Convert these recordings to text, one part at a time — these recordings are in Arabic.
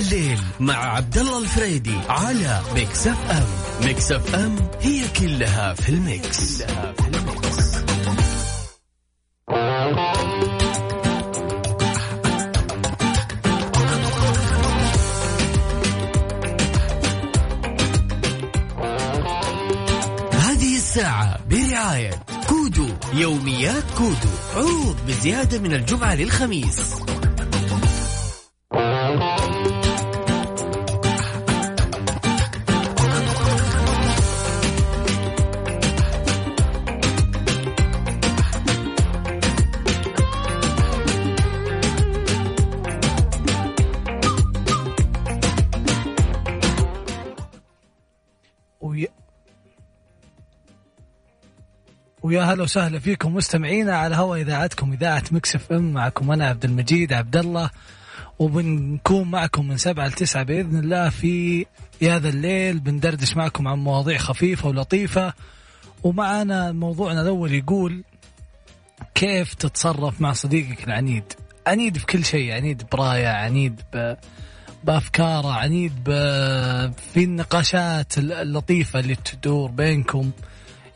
الليل مع عبد الله الفريدي على Mix FM Mix FM هي كلها في ال mix, كلها في ال mix. هذه الساعة برعاية كودو يوميات كودو. عروض بزيادة من الجمعة للخميس. ويا هلا وسهلا فيكم مستمعينا على هوا إذاعتكم إذاعة Mix FM. معكم أنا عبد المجيد عبد الله وبنكون معكم من سبعة لتسعة بإذن الله في هذا الليل. بندردش معكم عن مواضيع خفيفة ولطيفة. ومعنا موضوعنا الأول يقول كيف تتصرف مع صديقك العنيد؟ عنيد في كل شيء عنيد براية عنيد ب... بأفكاره عنيد ب... في النقاشات اللطيفة اللي تدور بينكم.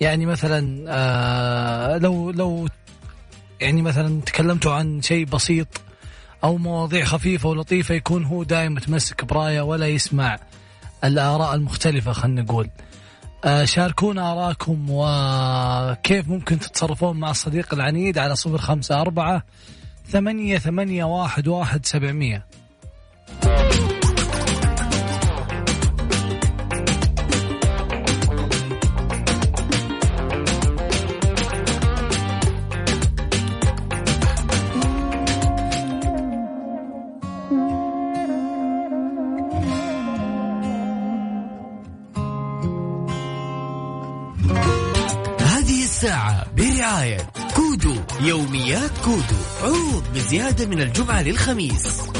يعني مثلا آه لو لو يعني مثلا تكلمتوا عن شيء بسيط أو مواضيع خفيفة ولطيفة يكون هو دائما متمسك براية ولا يسمع الآراء المختلفة خلينا نقول. آه شاركونا آراءكم وكيف ممكن تتصرفون مع الصديق العنيد على صفر خمسة أربعة ثمانية ثمانية واحد واحد سبعمية. برعاية كودو يوميات كودو. عروض بزيادة من الجمعة للخميس.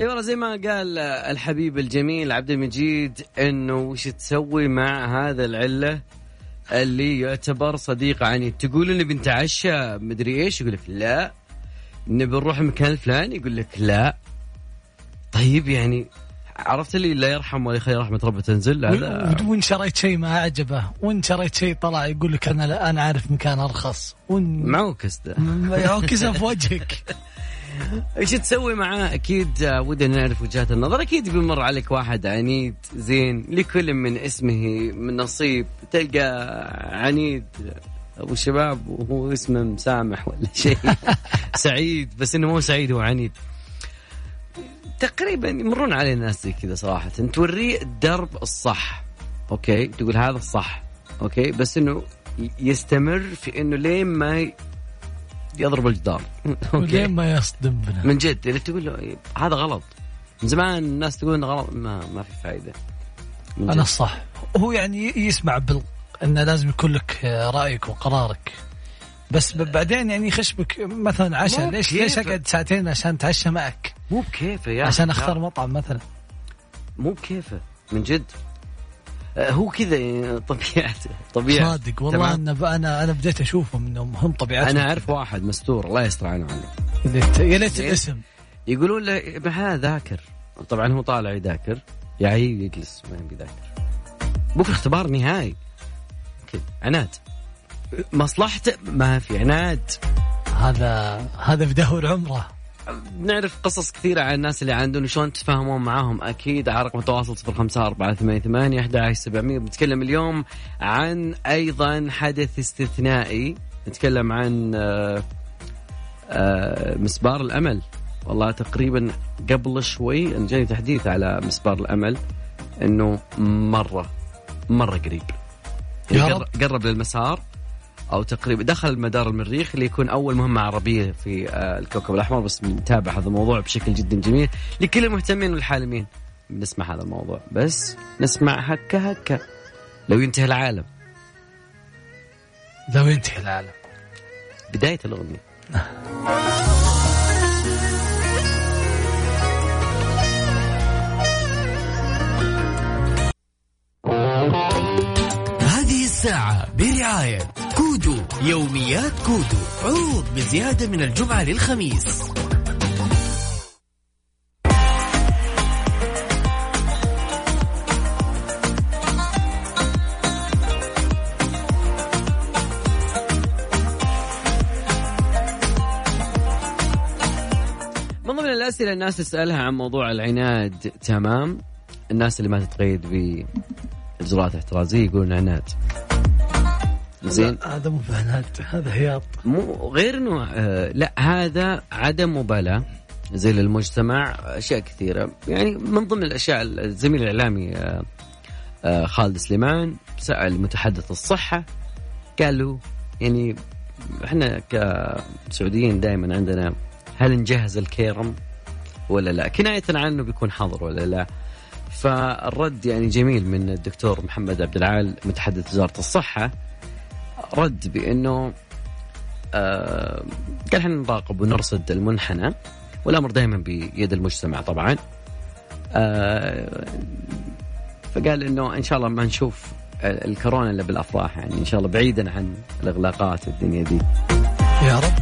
اي والله زي ما قال الحبيب الجميل عبد المجيد إنه وش تسوي مع هذا العلة اللي يعتبر صديق عنيد تقول انه بنتعشى مدري إيش؟ يقول لك لا. نبي نروح المكان الفلاني يقول لك لا. طيب يعني عرفت اللي لا يرحم ولا يخلي رحمة ربه تنزل؟ هذا وين شريت شيء ما عجبه وين شريت شيء طلع يقول لك أنا لا أنا عارف مكان أرخص. وين معوكس ده يعكسها في وجهك. إيش تسوي معاه؟ أكيد آه، ودنا نعرف وجهات النظر، أكيد بيمر عليك واحد عنيد زين لكل من اسمه من نصيب، تلقى عنيد أبو شباب وهو اسمه مسامح ولا شيء. سعيد بس إنه مو سعيد هو عنيد. تقريبا يمرون علينا ناس زي كذا صراحة، توريه الدرب الصح. okay، تقول هذا الصح. okay، بس إنه يستمر في إنه لين ما يضرب الجدار. ولين ما يصدم بنا. من جد. اللي تقول له هذا غلط. من زمان الناس تقول إنه غلط. ما ما في فائده أنا. الصح. هو يعني يسمع بال إنه لازم يكون لك رأيك وقرارك. بس بعدين يعني يخش بك مثلا عشاء. ليش. ليش أقعد ساعتين عشان أتعشى معك؟ مو بكيفه يا عشان. أختار مطعم مثلا. مو بكيفه من جد. آه، هو كذا يعني طبيعته طبيعة. صادق والله؟ أنا أنا أنا بديت أشوفهم إنهم هم طبيعتهم. أنا أعرف واحد مستور الله يستر عنه. وعنك يا ليت-. الاسم. يقولون له ها ذاكر. طبعا هو طالع يذاكر. يعيب يجلس ما يبي يذاكر. بكره اختبار نهائي. كذا عناد. مصلحته ما في عناد. هذا هذا بدور عمره. نعرف قصص كثيرة عن الناس اللي عندهم شلون تتفاهمون معاهم؟ أكيد على رقم التواصل صفر خمسة أربعة ثمانية ثمانية أحد عشر سبعمية. بنتكلم اليوم عن أيضا حدث استثنائي. نتكلم عن آه، آه، مسبار الأمل. والله تقريبا قبل شوي جاني تحديث على مسبار الأمل أنه مرة مرة قريب. يعني رب. قر- قرب للمسار. أو تقريبا دخل المدار المريخ اللي يكون أول مهمة عربية في آه، الكوكب الأحمر بس بنتابع هذا الموضوع بشكل جدا جميل لكل المهتمين والحالمين. بنسمع هذا الموضوع بس نسمع هكا هكا. لو ينتهي العالم. لو ينتهي العالم. بداية الأغنية. الساعة برعاية كودو يوميات كودو عروض بزيادة من الجمعة للخميس. من ضمن الأسئلة الناس تسألها عن موضوع العناد تمام؟ الناس اللي ما تتقيد باجراءات احترازية يقولون عناد. زين. هذا مو بعناد هذا هياط. مو غير إنه آه لا هذا عدم مبالاة زي للمجتمع أشياء كثيرة. يعني من ضمن الأشياء الزميل الإعلامي آه آه خالد سليمان سأل متحدث الصحة قال له يعني إحنا كسعوديين دائما عندنا هل نجهز الكيرم ولا لا؟ كناية عن إنه بيكون حظر ولا لا. فالرد يعني جميل من الدكتور محمد عبد العال متحدث وزارة الصحة رد بأنه آه قال إحنا نراقب ونرصد المنحنى والامر دائما بيد المجتمع طبعا. آه فقال إنه إن شاء الله ما نشوف الكورونا إلا بالأفراح يعني إن شاء الله بعيدا عن الإغلاقات والدنيا دي. يا رب.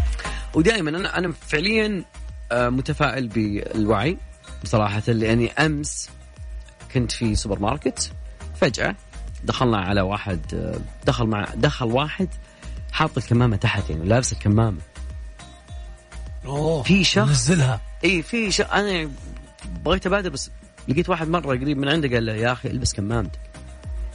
ودائما أنا أنا فعليا آه، متفائل بالوعي بصراحة لأني أمس كنت في سوبر ماركت فجأة دخلنا على واحد دخل مع دخل واحد حاط الكمامة تحت يعني لابس الكمامة. أوه في شخص نزلها اي في شخص أنا بغيت أبادر بس لقيت واحد مرة قريب من عنده قال له يا أخي ألبس كمامتك.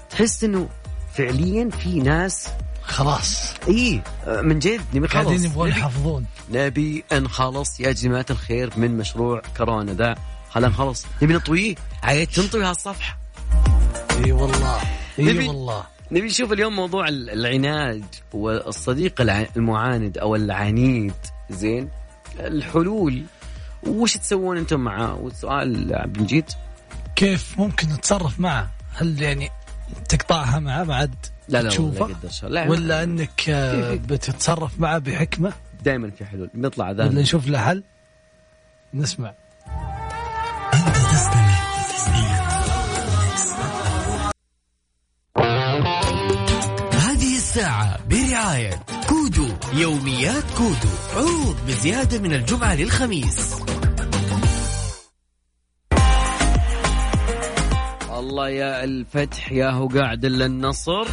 تحس إنه فعليا في ناس خلاص. إي من جد نبي خلص قاعدين يبغون يحافظون. نبي نخلص يا جماعة الخير من مشروع كورونا ذا خلينا نخلص. نبي نطويه. عيد تنطوي هالصفحة. إي والله. نبي- والله. نبي نشوف اليوم موضوع ال- العناد والصديق المعاند أو العنيد. زين؟ الحلول. وش تسوون أنتم معاه والسؤال عبد المجيد. كيف ممكن نتصرف معه؟ هل يعني تقطعها معه بعد لا لا تشوفه؟ لا لا ولا إنك آه، بتتصرف معه بحكمة؟ دائما في حلول. ولا ذا. نشوف له حل؟ نسمع. هذه الساعة برعاية كودو يوميات كودو عروض بزيادة من الجمعة للخميس. الله يا الفتح يا هو قاعد إلا النصر.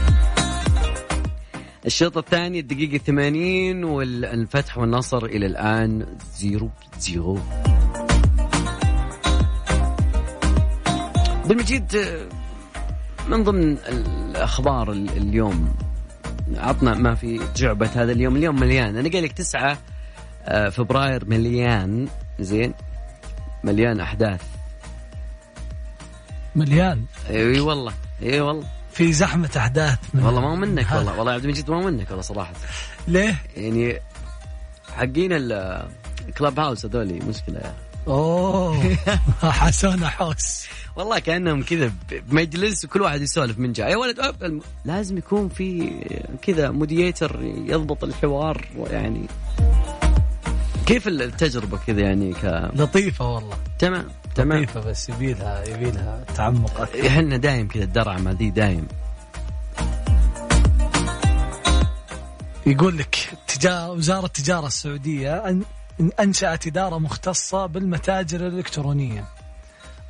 الشوط الثاني الدقيقة 80 والفتح والنصر إلى الآن zero zero. بالمجيد آه، من ضمن الأخبار ال- اليوم. عطنا ما في جعبة هذا اليوم اليوم مليان. أنا قايل لك 9 آه، فبراير مليان. زين؟ مليان أحداث. مليان. إي والله إي والله. في زحمة أحداث من والله ما هو منك. والله. والله يا عبد المجيد ما هو منك والله صراحة. ليه؟ يعني حقين الكلاب هاوس هذولي مشكلة. يعني. أوه. حسونا حوس. والله كأنهم كذا بمجلس وكل واحد يسولف من جاي. يا ولد أب لازم يكون في كذا موديتر يضبط الحوار يعني. كيف التجربة كذا يعني ك لطيفة والله. تمام تمام. لطيفة بس يبيلها يبيلها تعمق أكثر. إحنا دايم كذا الدرعمه ذي دايم. يقول لك تجارة وزارة التجارة السعودية أن أنشأت إدارة مختصة بالمتاجر الإلكترونية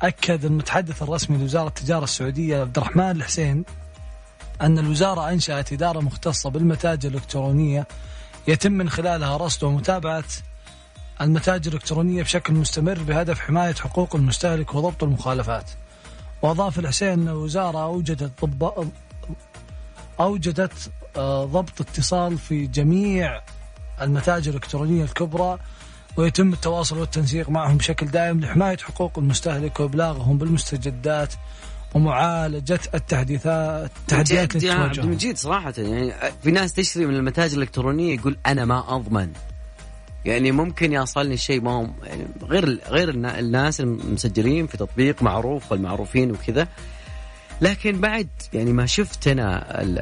أكد المتحدث الرسمي لوزارة التجارة السعودية عبد الرحمن الحسين أن الوزارة أنشأت إدارة مختصة بالمتاجر الإلكترونية يتم من خلالها رصد ومتابعة المتاجر الإلكترونية بشكل مستمر بهدف حماية حقوق المستهلك وضبط المخالفات. وأضاف الحسين أن الوزارة أوجدت ضب... أوجدت آه، ضبط اتصال في جميع المتاجر الإلكترونية الكبرى ويتم التواصل والتنسيق معهم بشكل دائم لحماية حقوق المستهلك وإبلاغهم بالمستجدات ومعالجة التحديثات التحديات يا عبد. المجيد صراحة يعني في ناس تشتري من المتاجر الإلكترونية يقول أنا ما أضمن يعني ممكن يصلني الشيء ما هم يعني غير غير النا- الناس المسجلين في تطبيق معروف والمعروفين وكذا لكن بعد يعني ما شفت ال-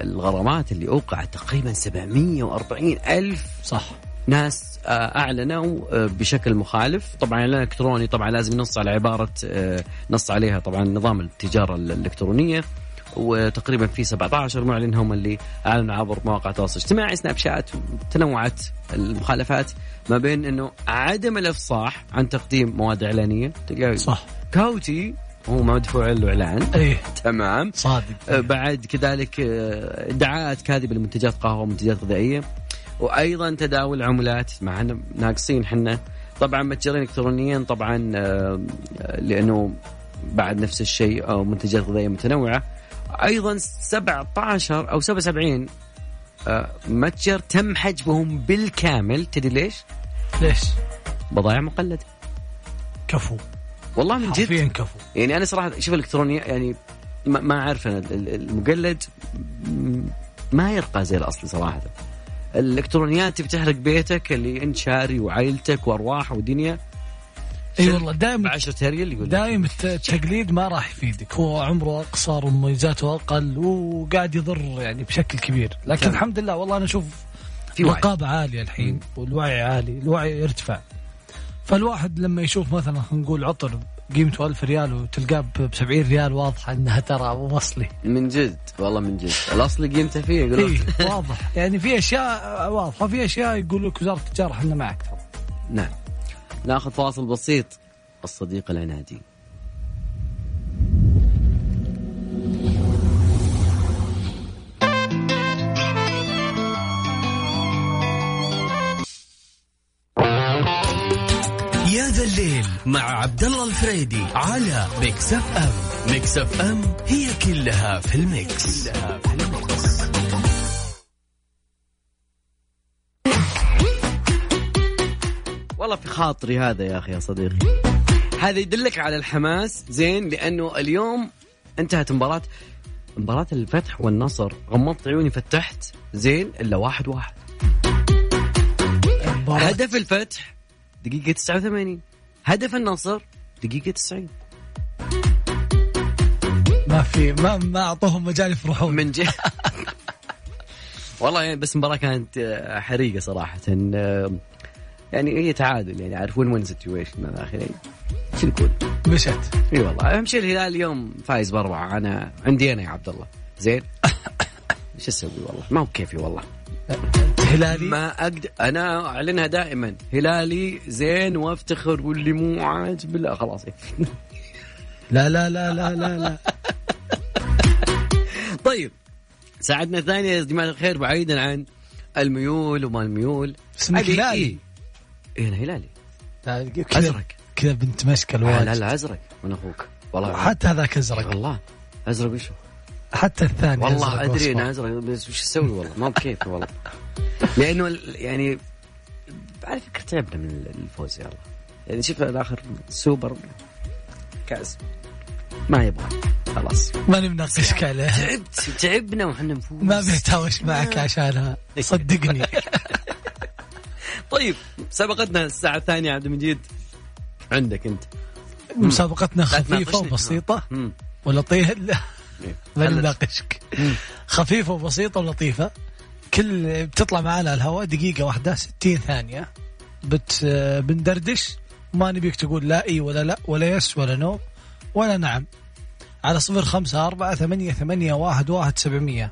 الغرامات اللي أوقعت تقريبا 740 ألف صح. ناس آه، أعلنوا آه، بشكل مخالف. طبعا الالكتروني طبعا لازم ينص على عبارة آه، نص عليها طبعا نظام التجارة ال- الإلكترونية. وتقريبا في 17 معلن هم اللي أعلنوا عبر مواقع التواصل الاجتماعي سناب شات تنوعت المخالفات ما بين إنه عدم الإفصاح عن تقديم مواد إعلانية. صح. كاوتي هو مدفوع له إعلان. إيه. تمام. صادق. آه، بعد كذلك آه، ادعاءات كاذبة لمنتجات قهوة ومنتجات غذائية وأيضا تداول عملات مع ناقصين حنا طبعا متجرين الكترونيا طبعا آه، لأنه بعد نفس الشيء أو منتجات غذائية متنوعة. أيضا 17 أو 77 آه، متجر تم حجبهم بالكامل. تدري ليش؟ ليش؟ بضائع مقلده كفو. والله من جد. كفو. يعني أنا صراحة شوف الالكترونيه يعني ما, ما أعرف أنا ال- ال- المقلد ما يرقى زي الاصلي صراحة. الإلكترونيات تبي تحرق بيتك اللي أنت شاري وعائلتك وأرواح ودنيا. إي والله دائما ب 10 ريال يقول. دائما الت- التقليد ما راح يفيدك. هو عمره أقصر ومميزاته أقل وقاعد يضر يعني بشكل كبير. لكن كم. الحمد لله والله أنا أشوف في. رقابة عالية الحين والوعي عالي الوعي يرتفع. فالواحد لما يشوف مثلا خلينا نقول عطر قيمته 1000 ريال وتلقاه ب 70 ريال واضحه انها ترى مو اصلي من جد والله من جد. الاصلي قيمته فيه يقول اي واضح. يعني في أشياء واضحة. في أشياء يقول لك وزارة التجارة إحنا معك ترى نعم. ناخذ فاصل بسيط. الصديق العنادي. الليل مع عبد الله الفريدي على Mix FM Mix FM هي كلها في ال mix, كلها في ال mix. والله في خاطري هذا يا أخي يا صديقي. هذا يدلك على الحماس زين لأنه اليوم انتهت مباراة مباراة الفتح والنصر. غمضت عيوني فتحت زين إلا واحد واحد. هدف الفتح دقيقة 89 هدف النصر دقيقة 90 ما في ما ما أعطوهم مجال يفرحون. من جهة. والله يعني بس المباراة كانت آه، حريقة صراحة آه، يعني هي تعادل يعني عارف win win situation من الآخر يعني شو نقول؟ مشت. إي والله أهم شيء الهلال اليوم فايز بأربعة. أنا عندي أنا يا عبد الله. زين؟ إيش أسوي والله؟ ما هو كيفي والله. هلالي؟ ما أقدر أنا أعلنها دائما. هلالي زين وافتخر واللي مو عاجب لا خلاص. لا لا لا لا لا لا. طيب ساعدنا الثانية يا جماعة الخير بعيدا عن الميول وما الميول. اسمك هلالي. إيه؟ إيه أنا هلالي. أزرق. كذا بنت مشكل آه، لا لا أزرق من أخوك. والله. حتى هذاك أزرق. والله. أزرق وشو حتى الثاني والله أدري. أنا أزرق بس وش أسوي؟ والله ما بكيفي والله. لأنه يعني على فكرة تعبنا من الفوز يلا. يعني شوف الآخر سوبر كأس. ما يبغى. خلاص. ماني مناقشك عليه تعبت تعبنا وحنا نفوز. ما بيتهاوش معك عشانها. صدقني. طيب سبقتنا الساعة الثانية عبد المجيد. عندك أنت. مسابقتنا خفيفة. وبسيطة. ولطيفة إيه. ما. نناقشك. خفيفة وبسيطة ولطيفة. كل بتطلع معنا الهواء دقيقة واحدة 60 ثانية. بت بندردش. ما نبيك تقول لا إي ولا لا ولا يس ولا نو ولا نعم. على صفر خمسة أربعة ثمانية ثمانية واحد واحد سبعمية.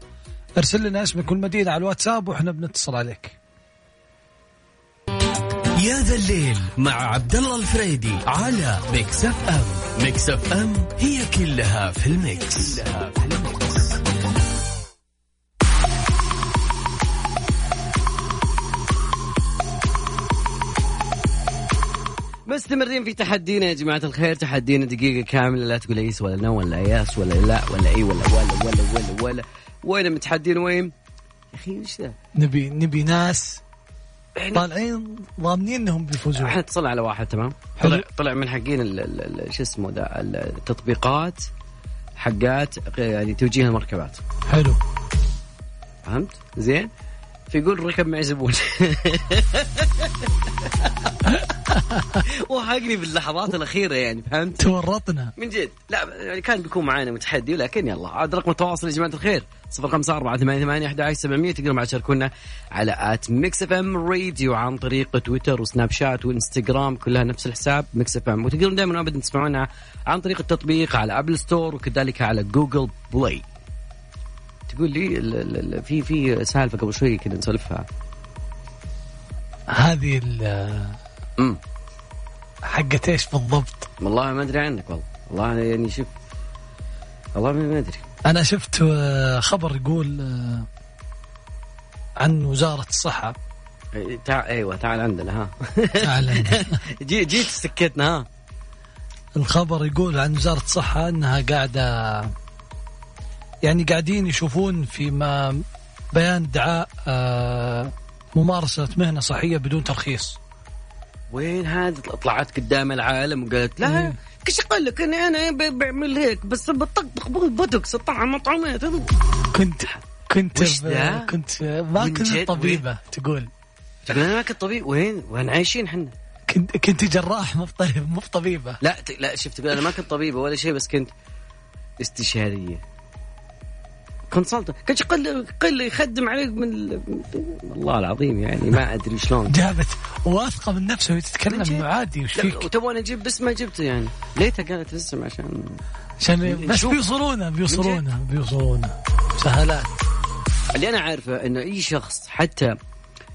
ارسل لنا اسمك والمدينة على الواتساب وإحنا بنتصل عليك. يا ذا الليل مع عبد الله الفريدي على Mix FM Mix FM هي كلها في ال mix, كلها في ال mix. مستمرين في تحدينا يا جماعة الخير تحدينا دقيقة كاملة لا تقول yes ولا no ولا yes ولا لا ولا إي ولا ولا ولا ولا ولا وين متحدين وين؟ يا أخي إيش ذا؟ نبي نبي ناس طالعين ضامنين إنهم بيفوزون. إحنا اتصلنا على واحد تمام؟ حلو. طلع طلع من حقين شو اسمه ده التطبيقات حقات يعني توجيه المركبات. حلو. فهمت؟ زين؟ فيقول ركب معي زبون. وهاقني باللحظات الأخيرة يعني فهمت؟ تورطنا. من جد. لا يعني كان بيكون معانا متحدي ولكن يلا عاد رقم التواصل يا جماعة الخير. 054 88 11 700 تقدروا بعد تشاركونا على at Mix FM Radio عن طريق تويتر وسناب شات وإنستغرام كلها نفس الحساب Mix FM. وتقدرون دائما ابدا تسمعونا عن طريق التطبيق على Apple Store وكذلك على Google Play تقول لي في في سالفة قبل شوي كنا نسولفها. هذه ال- حقت إيش بالضبط؟ والله ما أدري عنك والله. والله يعني شوف والله ما أدري. أنا شفت آه، خبر يقول آه، عن وزارة الصحة. إيه، تع... أيوه تعال عندنا ها. أعلن جي... جيت سكتنا ها. الخبر يقول عن وزارة الصحة إنها قاعدة يعني قاعدين يشوفون في ما بيان ادعاء آه، ممارسة مهنة صحية بدون ترخيص. وين هذه طلعت قدام العالم وقالت لا. كش أقول لك؟ اني أنا ب- بعمل هيك بس بطقطق بوتوكس الطعم مطعومات كنت كنت؟ كنت ما كنت؟ طبيبة تقول. تقول أنا ما كنت طبيب؟ وين؟ وين عايشين إحنا؟ كنت كنت جراح مو مو بطبيبه لا. لا شفت تقول أنا ما كنت طبيبة ولا شيء بس كنت استشارية. consult. كنت قل قل يخدم عليك من ال... والله العظيم يعني ما أدري شلون. جابت واثقة من نفسها وهي تتكلم عادي وش فيك؟ وتبغى أجيب بس ما جبته يعني. ليتها قالت الاسم عشان عشان بس. بيوصلونا بيوصلونا بيوصلونا سهلات. اللي أنا عارفه إنه أي شخص حتى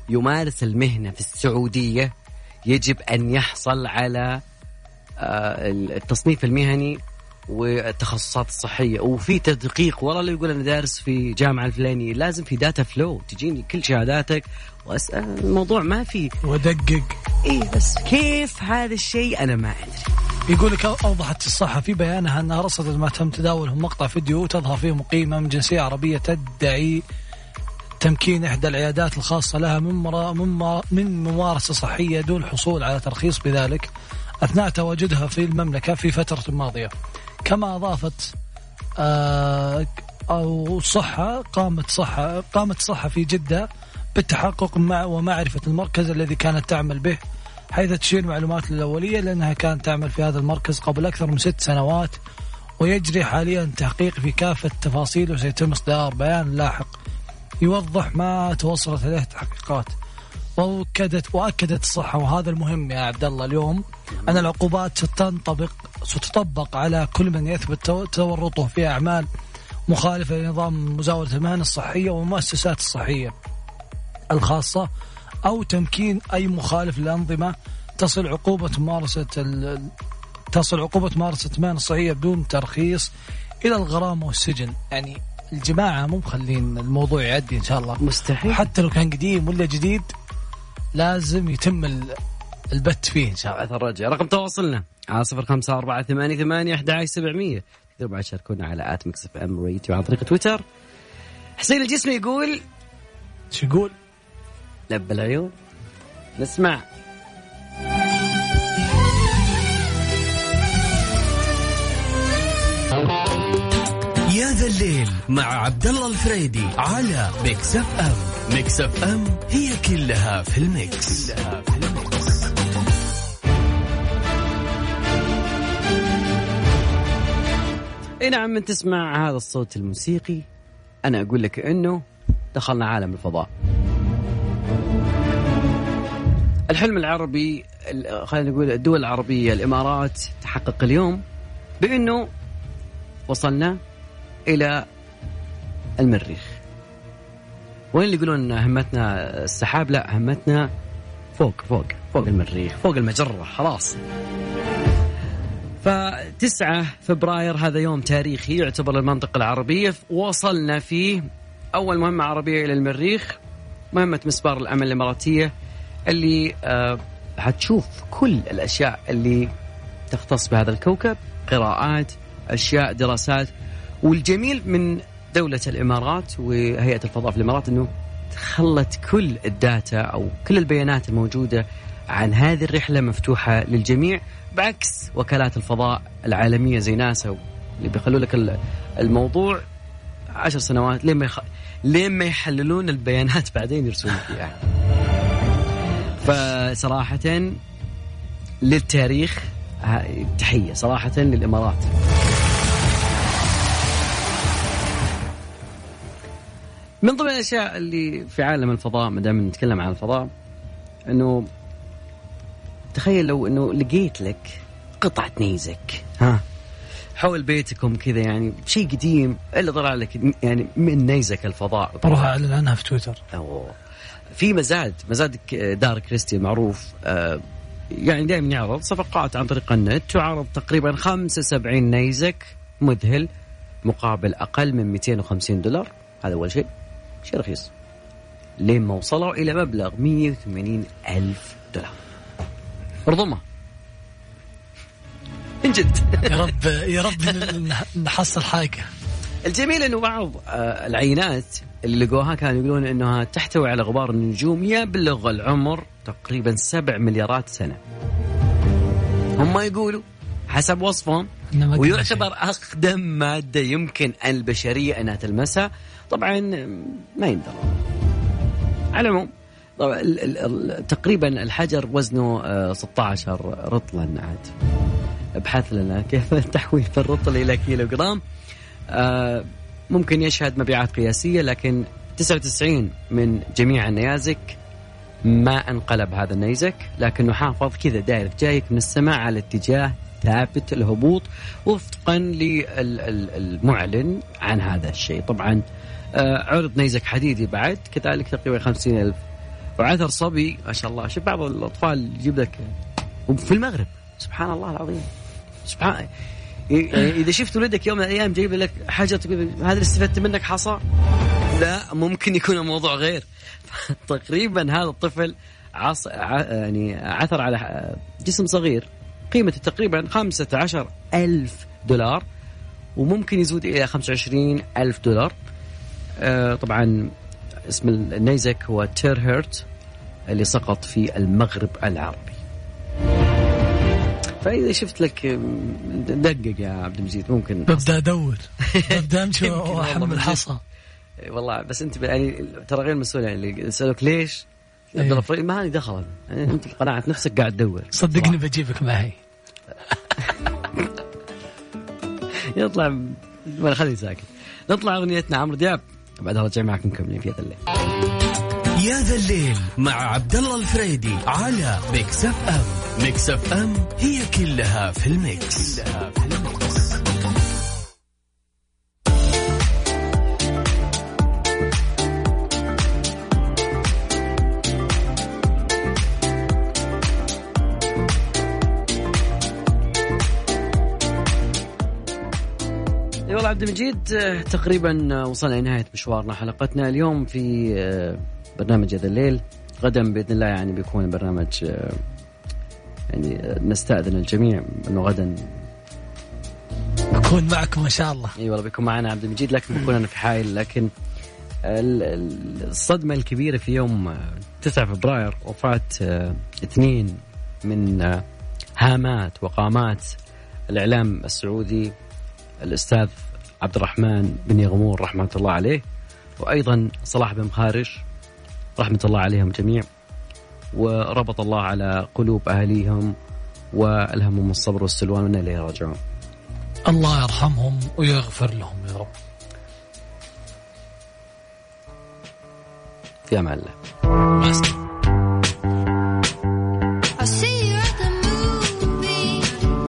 يمارس المهنة في السعودية يجب أن يحصل على آه، التصنيف المهني والتخصصات الصحية. وفي تدقيق والله اللي يقول أنا دارس في جامعة الفلانية لازم في داتا فلو تجيني كل شهاداتك وأسأل. الموضوع ما في. ودقق. اي بس كيف هذا الشيء؟ أنا ما أدري. يقول لك أوضحت الصحة في بيانها أنها رصدت ما تم تداوله مقطع فيديو تظهر فيه مقيمة من جنسية عربية تدعي تمكين إحدى العيادات الخاصة لها من مرا من مرا من ممارسة صحية دون الحصول على ترخيص بذلك أثناء تواجدها في المملكة في فترة ماضية. كما أضافت آه أو صحة قامت صحة قامت صحة في جدة بالتحقق مع ومعرفة المركز الذي كانت تعمل به حيث تشير المعلومات الأولية لأنها كانت تعمل في هذا المركز قبل أكثر من ست سنوات ويجري حاليا تحقيق في كافة التفاصيل وسيتم إصدار بيان لاحق يوضح ما توصلت إليه التحقيقات. وأكدت وأكدت الصحة وهذا المهم يا عبد الله اليوم أن العقوبات ستنطبق ستطبق على كل من يثبت تو- تورطه في أعمال مخالفة لنظام مزاولة المهن الصحية والمؤسسات الصحية الخاصة أو تمكين أي مخالف للأنظمة تصل عقوبة ممارسة ال- تصل عقوبة ممارسة مهن الصحية بدون ترخيص إلى الغرامة والسجن. يعني الجماعة مو مخلين الموضوع يعدي إن شاء الله. مستحيل. حتى لو كان قديم ولا جديد لازم يتم ال- البت فيه إن شاء الله. بعث الرجاء رقم تواصلنا. على صفر خمسة أربعة ثمانية ثمانية أحد عشر سبعمية. تقدروا بعد تشاركونا على at Mix FM Radio عن طريق تويتر. حسين الجسمي يقول شو يقول؟ لب العيون. نسمع. يا ذا الليل مع عبد الله الفريدي على Mix FM. Mix FM هي كلها في ال Mix, كلها في ال Mix. اي نعم من تسمع هذا الصوت الموسيقي أنا أقول لك إنه دخلنا عالم الفضاء. الحلم العربي ال- خلينا نقول الدول العربية الإمارات تحقق اليوم بإنه وصلنا إلى المريخ. وين اللي يقولون همتنا السحاب؟ لا همتنا فوق فوق فوق المريخ فوق المجرة خلاص. فتسعة فبراير هذا يوم تاريخي يعتبر المنطقة العربية. وصلنا فيه أول مهمة عربية إلى المريخ مهمة مسبار الأمل الإماراتية اللي آه حتشوف كل الأشياء اللي تختص بهذا الكوكب قراءات أشياء دراسات. والجميل من دولة الإمارات وهيئة الفضاء في الإمارات أنه خلت كل الداتا أو كل البيانات الموجودة عن هذه الرحلة مفتوحة للجميع بعكس وكالات الفضاء العالمية زي ناسا اللي بيخلوا لك ال- الموضوع عشر سنوات لين ما يخ... لين ما يحللون البيانات بعدين يرسلون فيها. فصراحة للتاريخ تحية. صراحة للإمارات. من ضمن الأشياء اللي في عالم الفضاء ما دام نتكلم عن الفضاء إنه تخيل لو إنه لقيت لك قطعة نيزك. ها. حول بيتكم كذا يعني شيء قديم إلا طلع لك يعني من نيزك الفضاء. بروح أعلن عنها في تويتر. أوه. في مزاد مزاد دار كريستي معروف آه، يعني دائما يعرض صفقات عن طريق النت تعرض تقريبا 75 نيزك مذهل مقابل أقل من 250 دولار. هذا أول شيء. شيء رخيص. لين ما وصلوا إلى مبلغ 180 ألف دولار. ارضمه من جد. يا رب يا رب نحصل حاجة. الجميل إنه بعض آه، العينات اللي لقوها كانوا يقولون إنها تحتوي على غبار النجوم يبلغ العمر تقريبا 7 مليارات سنة. هم يقولوا حسب وصفهم. ويعتبر أقدم مادة يمكن البشرية أنها تلمسها، طبعا ما يندرى. على العموم طبعا تقريبا الحجر وزنه آه، 16 رطلا عاد. ابحث لنا كيف تحويل الرطل إلى كيلو جرام. آه، ممكن يشهد مبيعات قياسية لكن 99 من جميع النيازك ما انقلب هذا النيزك لكنه حافظ كذا داير جايك من السماء على اتجاه ثابت الهبوط وفقا للمعلن عن هذا الشيء طبعا آه، عرض نيزك حديدي بعد كذلك تقريبا 50 ألف وعثر صبي ما شاء الله. شوف بعض الأطفال يجيب لك وفي المغرب. سبحان الله العظيم. سبحان إذا شفت ولدك يوم من الأيام جايب لك حاجة تقول هذا اللي استفدت منك حصى؟ لا ممكن يكون الموضوع غير. تقريبا هذا الطفل عص... يعني عثر على جسم صغير قيمته تقريبا 15 ألف دولار وممكن يزود إلى 25 ألف دولار. آه طبعا اسم النيزك هو تيرهرت اللي سقط في المغرب العربي. فإذا شفت لك دقق يا عبد المجيد ممكن. ببدأ أدور. ببدأ أمشي واحمل. حصى والله بس أنت يعني ترى غير مسؤول يعني اللي يسالوك ليش؟ عبد الله إيه. فريد ما هذه دخل. يعني أنت قناعة نفسك قاعد تدور. صدقني بجيبك معي. يطلع ولا خليه ساكت. نطلع أغنيتنا عمرو دياب. بعدها رجع معكم مكملين في هذا الليل يا ذا الليل مع عبد الله الفريدي على Mix FM Mix FM هي كلها في ال Mix, كلها في ال Mix. عبد المجيد آه، تقريبا آه، وصلنا لنهاية مشوارنا حلقتنا اليوم في آه، برنامج هذا الليل. غدا بإذن الله يعني بيكون البرنامج آه، يعني نستأذن الجميع إنه غدا. بكون معكم إن شاء الله. إي والله بيكون معنا عبد المجيد لكن بكون أنا في حائل. لكن ال- ال- الصدمة الكبيرة في يوم آه، 9 فبراير وفاة آه، اثنين من هامات وقامات الإعلام السعودي الأستاذ عبد الرحمن بن يغمور رحمة الله عليه وأيضا صلاح بن خارج رحمة الله عليهم جميع وربط الله على قلوب اهاليهم وألهمهم الصبر والسلوان من إليه راجعون. الله يرحمهم ويغفر لهم يا رب. في أمان الله.